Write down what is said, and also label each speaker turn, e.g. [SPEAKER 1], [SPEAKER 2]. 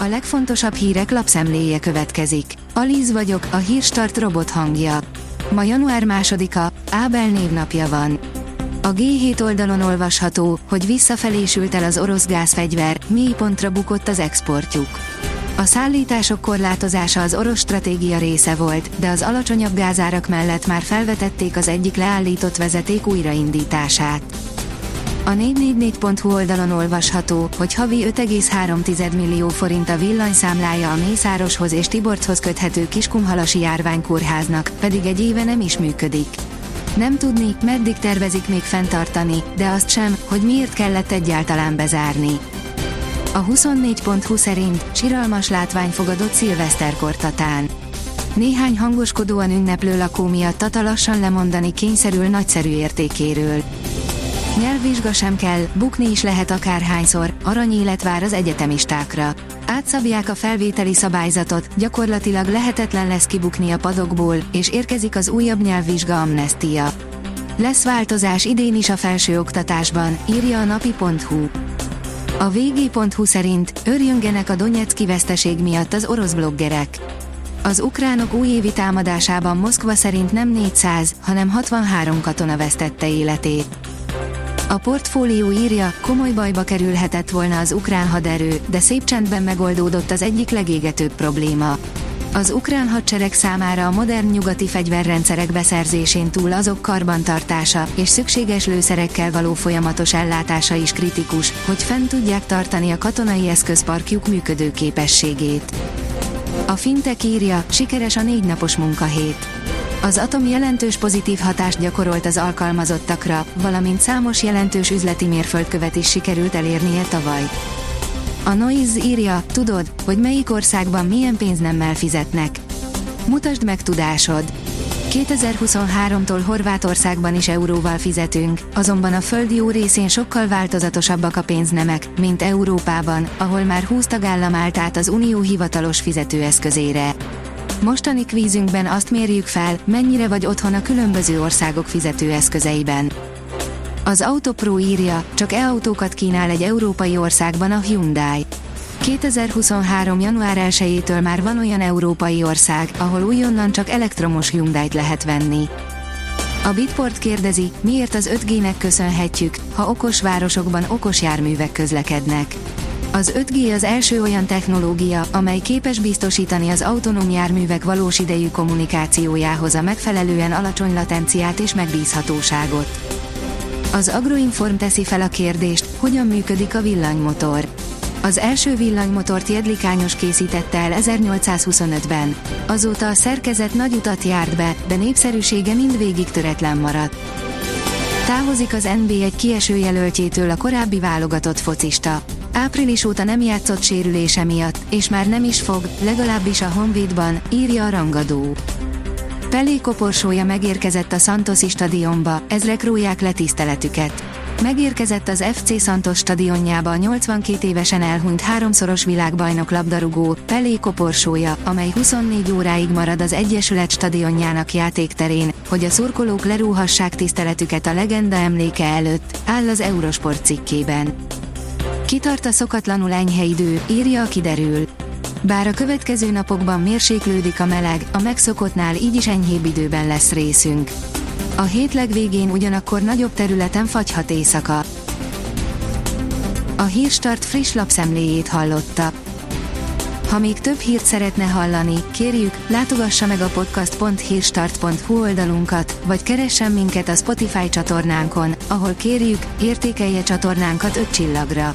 [SPEAKER 1] A legfontosabb hírek lapszemléje következik. Alíz vagyok, a hírstart robot hangja. Ma január másodika, Ábel névnapja van. A G7 oldalon olvasható, hogy visszafelé sült el az orosz gázfegyver, mély pontra bukott az exportjuk. A szállítások korlátozása az orosz stratégia része volt, de az alacsonyabb gázárak mellett már felvetették az egyik leállított vezeték újraindítását. A 444.hu oldalon olvasható, hogy havi 5,3 millió forint a villanyszámlája a Mészároshoz és Tiborchoz köthető Kiskumhalasi járványkórháznak, pedig egy éve nem is működik. Nem tudni, meddig tervezik még fenntartani, de azt sem, hogy miért kellett egyáltalán bezárni. A 24.20 szerint siralmas látvány fogadott szilveszterkortatán. Néhány hangoskodóan ünneplő lakó miatt Tata lassan lemondani kényszerül nagyszerű értékéről. Nyelvvizsga sem kell, bukni is lehet akárhányszor, aranyélet vár az egyetemistákra. Átszabják a felvételi szabályzatot, gyakorlatilag lehetetlen lesz kibukni a padokból, és érkezik az újabb nyelvvizsga amnestia. Lesz változás idén is a felsőoktatásban, írja a napi.hu. A vg.hu szerint örjöngenek a Donetszki veszteség miatt az orosz bloggerek. Az ukránok újévi támadásában Moszkva szerint nem 400, hanem 63 katona vesztette életét. A portfólió írja, komoly bajba kerülhetett volna az ukrán haderő, de szép csendben megoldódott az egyik legégetőbb probléma. Az ukrán hadsereg számára a modern nyugati fegyverrendszerek beszerzésén túl azok karbantartása és szükséges lőszerekkel való folyamatos ellátása is kritikus, hogy fent tudják tartani a katonai eszközparkjuk működő képességét. A fintek írja, sikeres a négy napos munkahét. Az Atom jelentős pozitív hatást gyakorolt az alkalmazottakra, valamint számos jelentős üzleti mérföldkövet is sikerült elérnie tavaly. A Noise írja, tudod, hogy melyik országban milyen pénznemmel fizetnek. Mutasd meg tudásod! 2023-tól Horvátországban is euróval fizetünk, azonban a föld jó részén sokkal változatosabbak a pénznemek, mint Európában, ahol már 20 tagállam állt át az unió hivatalos fizetőeszközére. Mostani kvízünkben azt mérjük fel, mennyire vagy otthon a különböző országok fizetőeszközeiben. Az Autopro írja, csak e-autókat kínál egy európai országban a Hyundai. 2023. január 1-től már van olyan európai ország, ahol újonnan csak elektromos Hyundai-t lehet venni. A Bitport kérdezi, miért az 5G-nek köszönhetjük, ha okos városokban okos járművek közlekednek. Az 5G az első olyan technológia, amely képes biztosítani az autonóm járművek valós idejű kommunikációjához a megfelelően alacsony latenciát és megbízhatóságot. Az Agroinform teszi fel a kérdést, hogyan működik a villanymotor. Az első villanymotort Jedlikányos készítette el 1825-ben. Azóta a szerkezet nagy utat járt be, de népszerűsége mindvégig töretlen maradt. Távozik az NB egy kieső jelöltjétől a korábbi válogatott focista. Április óta nem játszott sérülése miatt, és már nem is fog, legalábbis a Honvédban, írja a rangadó. Pelé koporsója megérkezett a Santosi stadionba, ezrek róják le tiszteletüket. Megérkezett az FC Santos stadionjába a 82 évesen elhunyt háromszoros világbajnok labdarúgó, Pelé koporsója, amely 24 óráig marad az Egyesület stadionjának játékterén, hogy a szurkolók lerúhassák tiszteletüket a legenda emléke előtt, áll az Eurosport cikkében. Kitart a szokatlanul enyhe idő, írja a kiderül. Bár a következő napokban mérséklődik a meleg, a megszokottnál így is enyhébb időben lesz részünk. A hétleg végén ugyanakkor nagyobb területen fagyhat éjszaka. A Hírstart friss lapszemléjét hallotta. Ha még több hírt szeretne hallani, kérjük, látogassa meg a podcast.hírstart.hu oldalunkat, vagy keressen minket a Spotify csatornánkon, ahol kérjük, értékelje csatornánkat 5 csillagra.